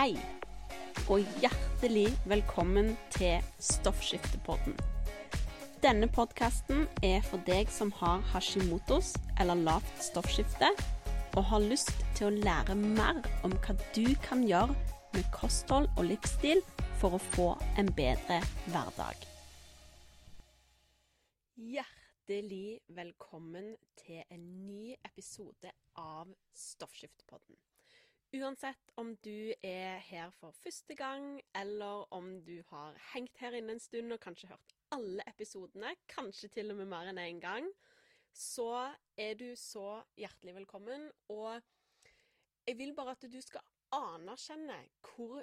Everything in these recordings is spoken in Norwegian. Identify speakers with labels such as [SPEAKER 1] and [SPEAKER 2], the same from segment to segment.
[SPEAKER 1] Hei, og hjertelig velkommen til Stoffskiftepodden. Denne podkasten er for deg som har hashimotos eller lavt stoffskifte, og har lyst til å lære mer om hva du kan gjøre med kosthold og livsstil for å få en bedre hverdag. Hjertelig velkommen til en ny episode av Stoffskiftepodden. Uansett om du er her for første gang, eller om du har hengt her inne en stund og kanskje hørt alle episodene, kanskje til og med mer enn én en gang, så er du så hjertelig velkommen. Og jeg vil bare at du skal anerkjenne hvor,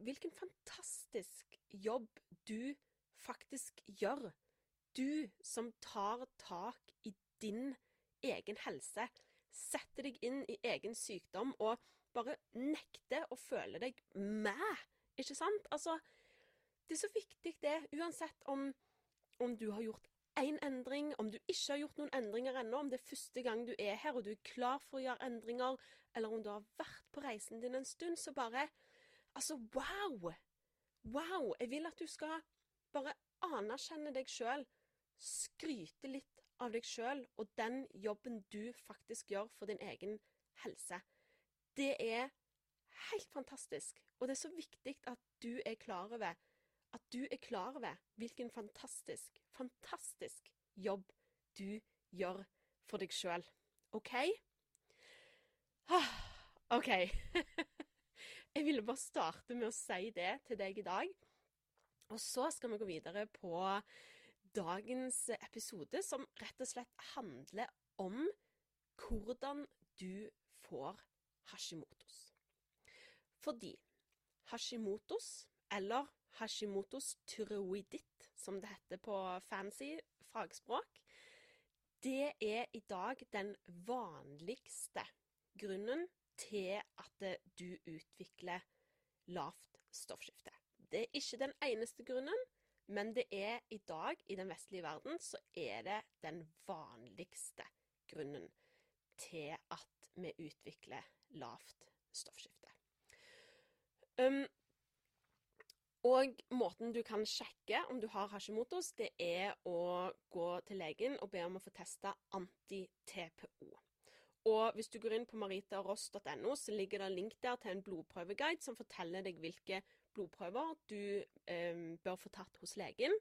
[SPEAKER 1] hvilken fantastisk jobb du faktisk gjør. Du som tar tak i din egen helse, setter deg inn i egen sykdom og bare nekter å føle deg med. Ikke sant? Altså, det er så viktig, det. Uansett om, om du har gjort én endring, om du ikke har gjort noen endringer ennå, om det er første gang du er her og du er klar for å gjøre endringer, eller om du har vært på reisen din en stund, så bare Altså, wow! Wow! Jeg vil at du skal bare anerkjenne deg sjøl, skryte litt av deg sjøl og den jobben du faktisk gjør for din egen helse. Det er helt fantastisk, og det er så viktig at du er klar over at du er klar over hvilken fantastisk, fantastisk jobb du gjør for deg sjøl. OK? OK. Jeg ville bare starte med å si det til deg i dag. Og så skal vi gå videre på dagens episode, som rett og slett handler om hvordan du får Hashimotos. Fordi Hashimotos, eller Hashimotos tyroiditt, som det heter på fancy fagspråk, det er i dag den vanligste grunnen til at du utvikler lavt stoffskifte. Det er ikke den eneste grunnen, men det er i dag, i den vestlige verden, så er det den vanligste grunnen til at vi utvikler lavt stoffskifte. Um, og måten du kan sjekke om du har Hashimotos, det er å gå til legen og be om å få testa anti-TPO. Og hvis du går inn på maritaross.no, så ligger det en link der til en blodprøveguide som forteller deg hvilke blodprøver du eh, bør få tatt hos legen.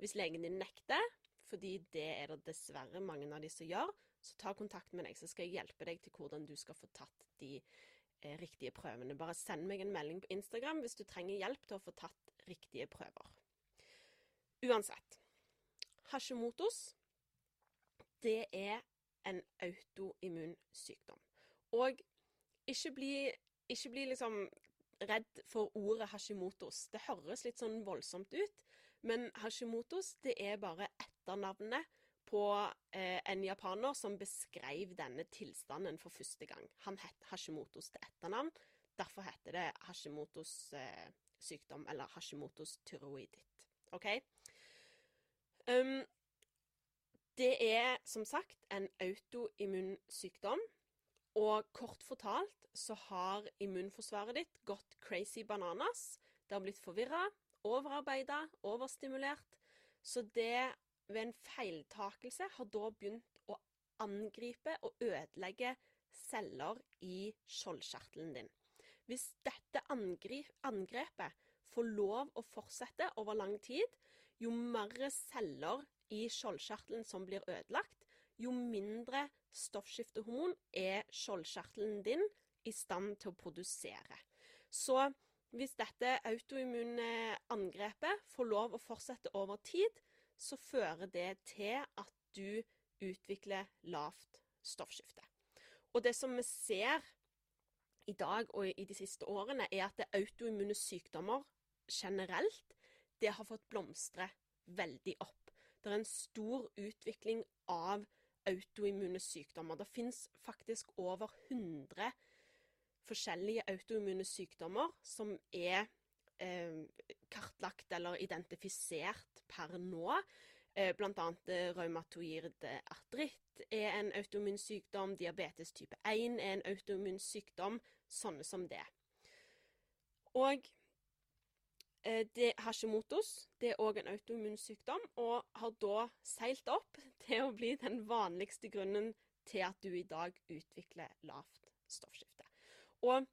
[SPEAKER 1] Hvis legen din nekter, fordi det er det dessverre mange av de som gjør, så ta kontakt med deg, så skal jeg hjelpe deg til hvordan du skal få tatt de eh, riktige prøvene. Bare send meg en melding på Instagram hvis du trenger hjelp til å få tatt riktige prøver. Uansett. Hashimotos, det er en autoimmun sykdom. Og ikke bli, ikke bli liksom redd for ordet Hashimotos. Det høres litt sånn voldsomt ut, men Hashimotos det er bare etternavnet på eh, en japaner som beskrev denne tilstanden for første gang. Han het Hashimotos til etternavn. Derfor heter det Hashimotos eh, sykdom, eller Hashimotos tyroiditt. OK? Um, det er som sagt en autoimmun sykdom. Og kort fortalt så har immunforsvaret ditt gått crazy bananas. Det har blitt forvirra, overarbeida, overstimulert. Så det ved en feiltakelse har da begynt å angripe og ødelegge celler i skjoldkjertelen din. Hvis dette angrepet får lov å fortsette over lang tid, jo mer celler i skjoldkjertelen som blir ødelagt, jo mindre stoffskiftehormon er skjoldkjertelen din i stand til å produsere. Så hvis dette autoimmune angrepet får lov å fortsette over tid, så fører det til at du utvikler lavt stoffskifte. Og det som vi ser i dag og i de siste årene, er at det autoimmune sykdommer generelt, det har fått blomstre veldig opp. Det er en stor utvikling av autoimmune sykdommer. Det fins faktisk over 100 forskjellige autoimmune sykdommer som er eh, kartlagt eller identifisert per nå. Eh, annet eh, rheumatoid artritt er en autoimmun sykdom. Diabetes type 1 er en autoimmun sykdom. Sånne som det. Og eh, ikke Hashimotos det er òg en autoimmun sykdom, og har da seilt opp til å bli den vanligste grunnen til at du i dag utvikler lavt stoffskifte. Og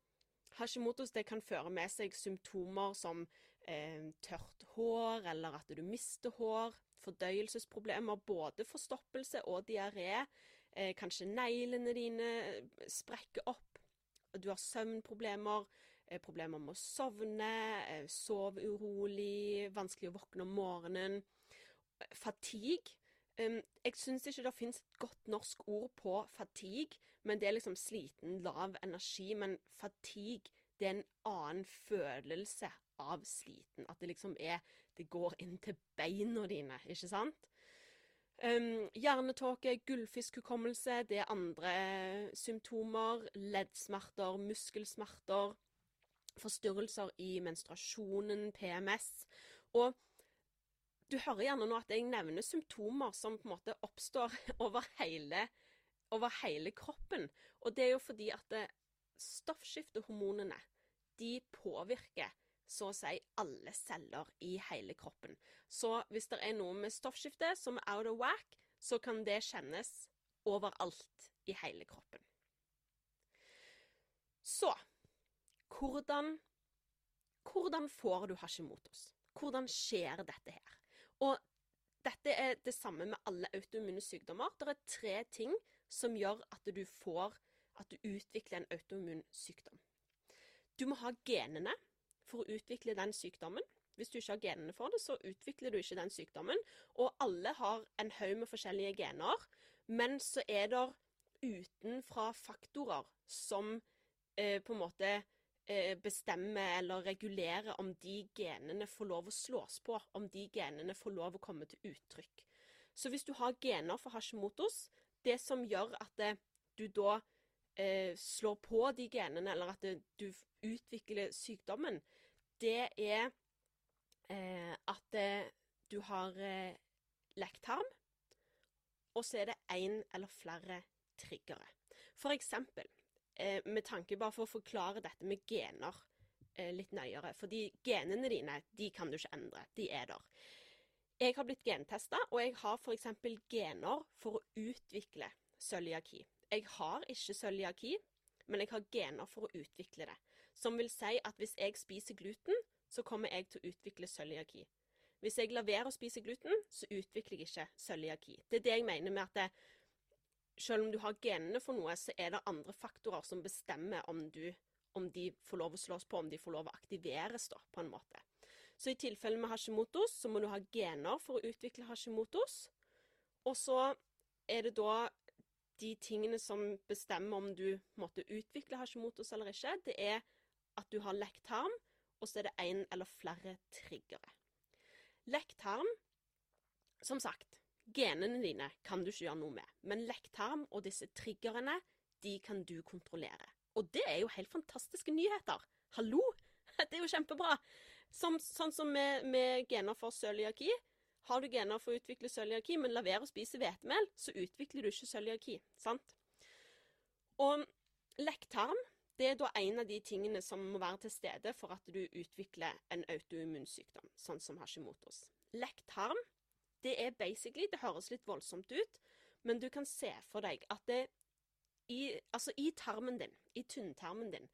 [SPEAKER 1] Hashimotos det kan føre med seg symptomer som eh, tørt hår, eller at du mister hår, fordøyelsesproblemer, både forstoppelse og diaré. Eh, kanskje neglene dine sprekker opp. Du har søvnproblemer, problemer med å sovne, eh, sove urolig, vanskelig å våkne om morgenen. Fatigue. Um, jeg syns ikke det finnes et godt norsk ord på fatigue, men det er liksom sliten, lav energi. Men fatigue, det er en annen følelse av sliten. At det liksom er Det går inn til beina dine, ikke sant? Um, hjernetåke, gullfiskhukommelse, det er andre symptomer. Leddsmerter, muskelsmerter. Forstyrrelser i menstruasjonen, PMS. Og du hører gjerne nå at jeg nevner symptomer som på en måte oppstår over hele, over hele kroppen. Og det er jo fordi at stoffskiftehormonene de påvirker så å si alle celler i hele kroppen. Så hvis det er noe med stoffskifte som er out of whack, så kan det kjennes overalt i hele kroppen. Så hvordan, hvordan får du Hashimotos? Hvordan skjer dette her? Og dette er det samme med alle autoimmune sykdommer. Det er tre ting som gjør at du får at du utvikler en autoimmun sykdom. Du må ha genene for å utvikle den sykdommen. Hvis du ikke har genene for det, så utvikler du ikke den sykdommen. Og alle har en haug med forskjellige gener, men så er det utenfra faktorer som eh, på en måte bestemme eller regulere om de genene får lov å slås på, om de genene får lov å komme til uttrykk. Så hvis du har gener for Hashimotos, det som gjør at det, du da eh, slår på de genene, eller at det, du utvikler sykdommen, det er eh, at du har eh, lekktarm, og så er det én eller flere triggere. For eksempel eh, med tanke bare for å forklare dette med gener eh, litt nøyere. Fordi genene dine, de kan du ikke endre. De er der. Jeg har blitt gentesta, og jeg har f.eks. gener for å utvikle cøliaki. Jeg har ikke cøliaki, men jeg har gener for å utvikle det. Som vil si at hvis jeg spiser gluten, så kommer jeg til å utvikle cøliaki. Hvis jeg lar være å spise gluten, så utvikler jeg ikke cøliaki. Det er det jeg mener med at det, selv om du har genene for noe, så er det andre faktorer som bestemmer om, du, om de får lov å slås på, om de får lov å aktiveres, da, på en måte. Så i tilfelle med Hashimotos, så må du ha gener for å utvikle Hashimotos. Og så er det da de tingene som bestemmer om du måtte utvikle Hashimotos eller ikke, det er at du har lekt og så er det én eller flere triggere. Lekt som sagt, Genene dine kan du ikke gjøre noe med, men lekktarm og disse triggerne, de kan du kontrollere. Og det er jo helt fantastiske nyheter. Hallo! Det er jo kjempebra. Som, sånn som med, med, gener for cøliaki. Har du gener for å utvikle cøliaki, men la være å spise hvetemel, så utvikler du ikke cøliaki. Sant? Og lekktarm det er da en av de tingene som må være til stede for at du utvikler en autoimmunsykdom, sånn som Hashimotos. Lekktarm det er basically Det høres litt voldsomt ut, men du kan se for deg at det i, altså i tarmen din, i tynntarmen din,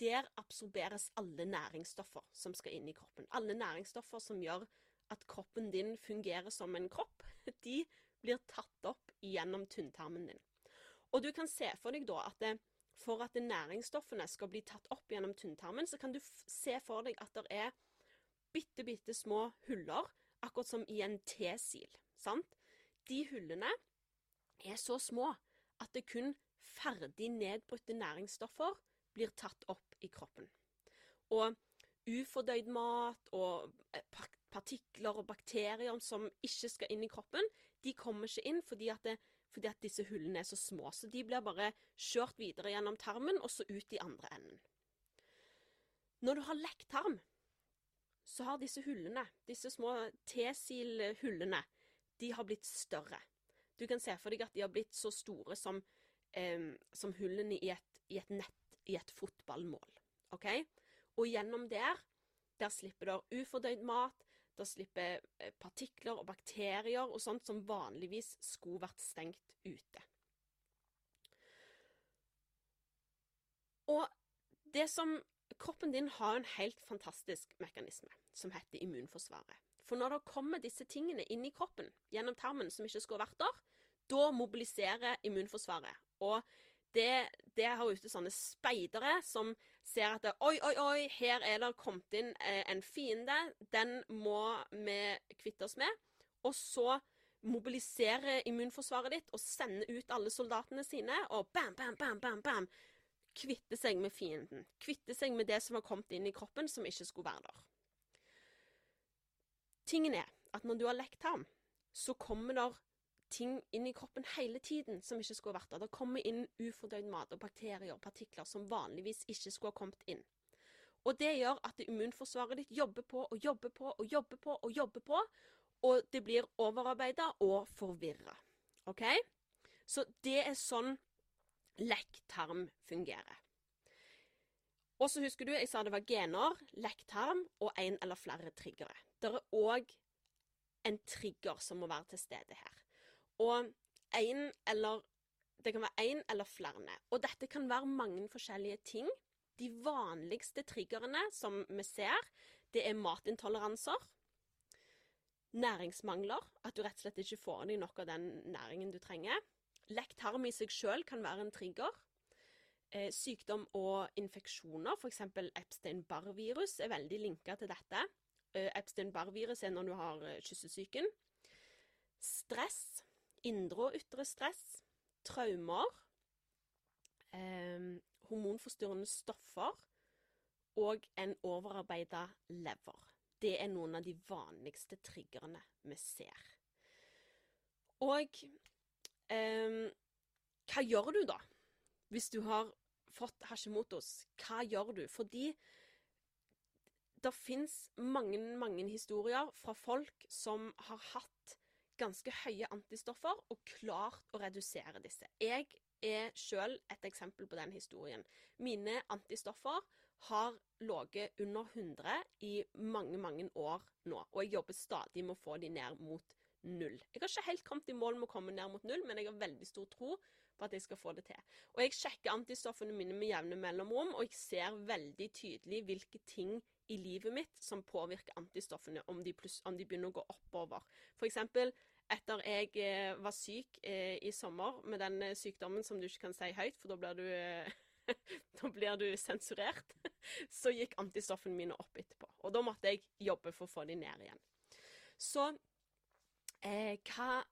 [SPEAKER 1] der absorberes alle næringsstoffer som skal inn i kroppen. Alle næringsstoffer som gjør at kroppen din fungerer som en kropp, de blir tatt opp gjennom tynntarmen din. Og du kan se for deg da at det, for at næringsstoffene skal bli tatt opp gjennom tynntarmen, så kan du se for deg at det er bitte, bitte små huller akkurat som i en tesil. Sant? De hullene er så små at det kun ferdig nedbrutte næringsstoffer blir tatt opp i kroppen. Og ufordøyd mat og eh, partikler og bakterier som ikke skal inn i kroppen, de kommer ikke inn fordi at, det, fordi at disse hullene er så små. Så de blir bare kjørt videre gjennom tarmen og så ut i andre enden. Når du har lekk tarm, så har disse hullene, disse små tesilhullene, de har blitt større. Du kan se for deg at de har blitt så store som, eh, som hullene i et, i et, nett i et fotballmål. OK? Og gjennom der, der slipper der ufordøyd mat, der slipper eh, partikler og bakterier og sånt som vanligvis skulle vært stengt ute. Og det som Kroppen din har en helt fantastisk mekanisme som heter immunforsvaret. For når det kommer disse tingene inn i kroppen gjennom tarmen som ikke skulle vært der, da mobiliserer immunforsvaret. Og det, det har ute sånne speidere som ser at det, oi, oi, oi, her er det kommet inn eh, en fiende. Den må vi kvitte oss med. Og så mobiliserer immunforsvaret ditt og sender ut alle soldatene sine, og bam, bam, bam, bam, bam. Kvitte seg med fienden. Kvitte seg med det som har kommet inn i kroppen som ikke skulle være der. Tingen er at når du har lekt ham, så kommer der ting inn i kroppen hele tiden som ikke skulle vært der. Det kommer inn ufordøyd mat og bakterier og partikler som vanligvis ikke skulle ha kommet inn. Og det gjør at det immunforsvaret ditt jobber på og jobber på og jobber på og jobber på, og det blir overarbeida og forvirra. OK? Så det er sånn lekktarm fungerer. Og så husker du, jeg sa det var gener, lekktarm og en eller flere triggere. Det er òg en trigger som må være til stede her. Og en eller Det kan være én eller flere. Og dette kan være mange forskjellige ting. De vanligste triggerne som vi ser, det er matintoleranser. Næringsmangler. At du rett og slett ikke får i deg nok av den næringen du trenger. Lekt tarm i seg sjøl kan være en trigger. Eh, sykdom og infeksjoner, f.eks. Epstein-Barr-virus, er veldig linka til dette. Eh, Epstein-Barr-virus er når du har eh, kyssesyken. Stress indre og ytre stress, traumer, eh, hormonforstyrrende stoffer og en overarbeida lever. Det er noen av de vanligste triggerne vi ser. Og eh, hva gjør du da, hvis du har fått Hashimotos? Hva gjør du? Fordi det fins mange, mange historier fra folk som har hatt ganske høye antistoffer og klart å redusere disse. Jeg er sjøl et eksempel på den historien. Mine antistoffer har ligget under 100 i mange, mange år nå, og jeg jobber stadig med å få de ned mot null. Jeg har ikke helt kommet i mål med å komme ned mot null, men jeg har veldig stor tro på at jeg skal få det til. Og jeg sjekker antistoffene mine med jevne mellomrom, og jeg ser veldig tydelig hvilke ting i livet mitt som påvirker antistoffene, om de, plus, om de begynner å gå oppover. For eksempel etter jeg eh, var syk eh, i sommer med den eh, sykdommen som du ikke kan si høyt, for da blir du, da blir du sensurert, så gikk antistoffene mine opp etterpå. Og da måtte jeg jobbe for å få de ned igjen. Så eh, hva,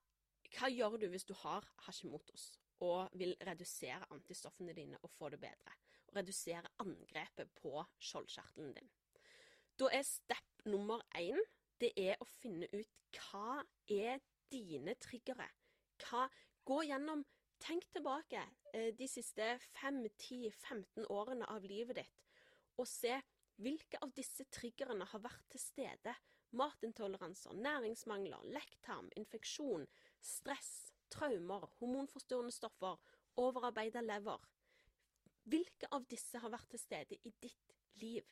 [SPEAKER 1] hva, gjør du hvis du har Hashimotos og vil redusere antistoffene dine og få det bedre? Og redusere angrepet på skjoldkjertelen din. Da er step nummer én det er å finne ut hva er dine triggere? Hva, gå gjennom Tenk tilbake eh, de siste 5-10-15 årene av livet ditt, og se hvilke av disse triggerne har vært til stede. Matintoleranser, næringsmangler, lekktarm, infeksjon, stress, traumer, hormonforstyrrende stoffer, overarbeida lever. Hvilke av disse har vært til stede i ditt liv?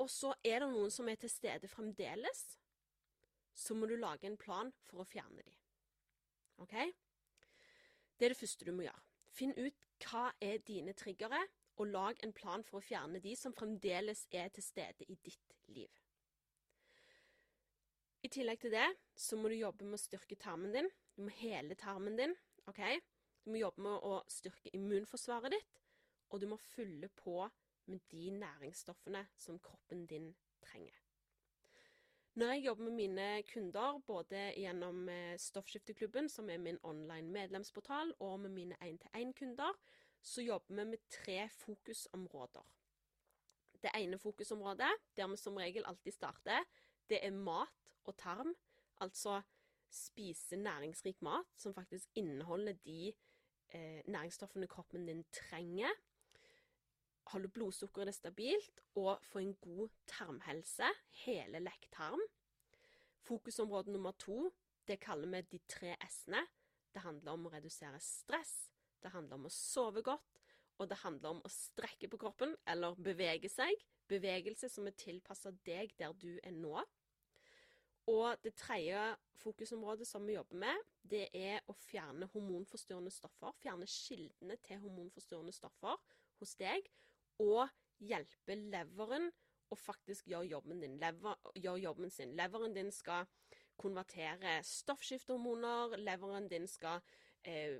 [SPEAKER 1] Og så er det noen som er til stede fremdeles, så må du lage en plan for å fjerne de. OK? Det er det første du må gjøre. Finn ut hva er dine triggere, og lag en plan for å fjerne de som fremdeles er til stede i ditt liv. I tillegg til det så må du jobbe med å styrke tarmen din. Du må hele tarmen din. ok? Du må jobbe med å styrke immunforsvaret ditt, og du må fylle på med de næringsstoffene som kroppen din trenger. Når jeg jobber med mine kunder, både gjennom eh, Stoffskifteklubben, som er min online medlemsportal, og med mine én-til-én-kunder, så jobber vi med tre fokusområder. Det ene fokusområdet, der vi som regel alltid starter, det er mat og tarm. Altså spise næringsrik mat som faktisk inneholder de eh, næringsstoffene kroppen din trenger holde blodsukkeret stabilt og få en god tarmhelse, hele lekktarm. Fokusområde nummer to, det kaller vi de tre s-ene. Det handler om å redusere stress, det handler om å sove godt, og det handler om å strekke på kroppen, eller bevege seg, bevegelse som er tilpassa deg der du er nå. Og det tredje fokusområdet som vi jobber med, det er å fjerne hormonforstyrrende stoffer. Fjerne kildene til hormonforstyrrende stoffer hos deg. Og hjelpe leveren å faktisk gjøre jobben din. Lever, gjøre jobben sin. Leveren din skal konvertere stoffskiftehormoner. Leveren din skal eh,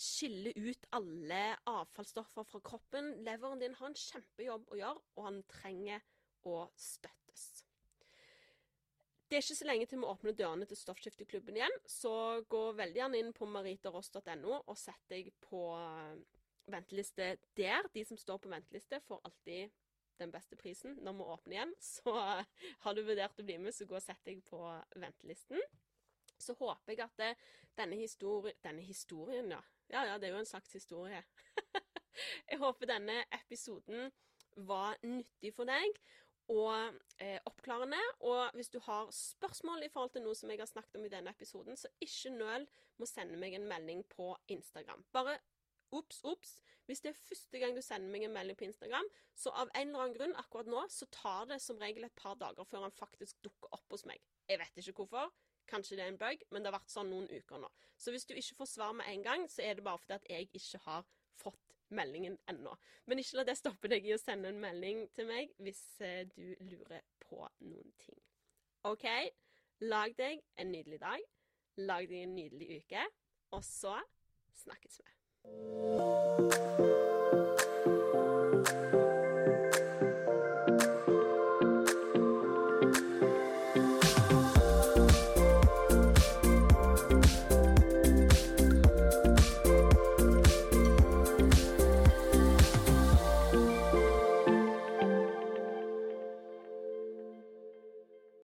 [SPEAKER 1] skille ut alle avfallsstoffer fra kroppen. Leveren din har en kjempejobb å gjøre, og han trenger å støttes. Det er ikke så lenge til vi åpner dørene til Stoffskifteklubben igjen, så gå veldig gjerne inn på maritaross.no og sett deg på eh, venteliste der. De som står på venteliste, får alltid den beste prisen når vi åpner igjen. Så har du vurdert å bli med, så gå og sett deg på ventelisten. Så håper jeg at det, denne, histori denne historien, ja. Ja ja, det er jo en slags historie. jeg håper denne episoden var nyttig for deg og eh, oppklarende. Og hvis du har spørsmål i forhold til noe som jeg har snakket om i denne episoden, så ikke nøl med å sende meg en melding på Instagram. Bare Ops, ops. Hvis det er første gang du sender meg en melding på Instagram, så av en eller annen grunn akkurat nå, så tar det som regel et par dager før han faktisk dukker opp hos meg. Jeg vet ikke hvorfor. Kanskje det er en bug, men det har vært sånn noen uker nå. Så hvis du ikke får svar med en gang, så er det bare fordi at jeg ikke har fått meldingen ennå. Men ikke la det stoppe deg i å sende en melding til meg hvis eh, du lurer på noen ting. OK? Lag deg en nydelig dag. Lag deg en nydelig uke. Og så snakkes vi.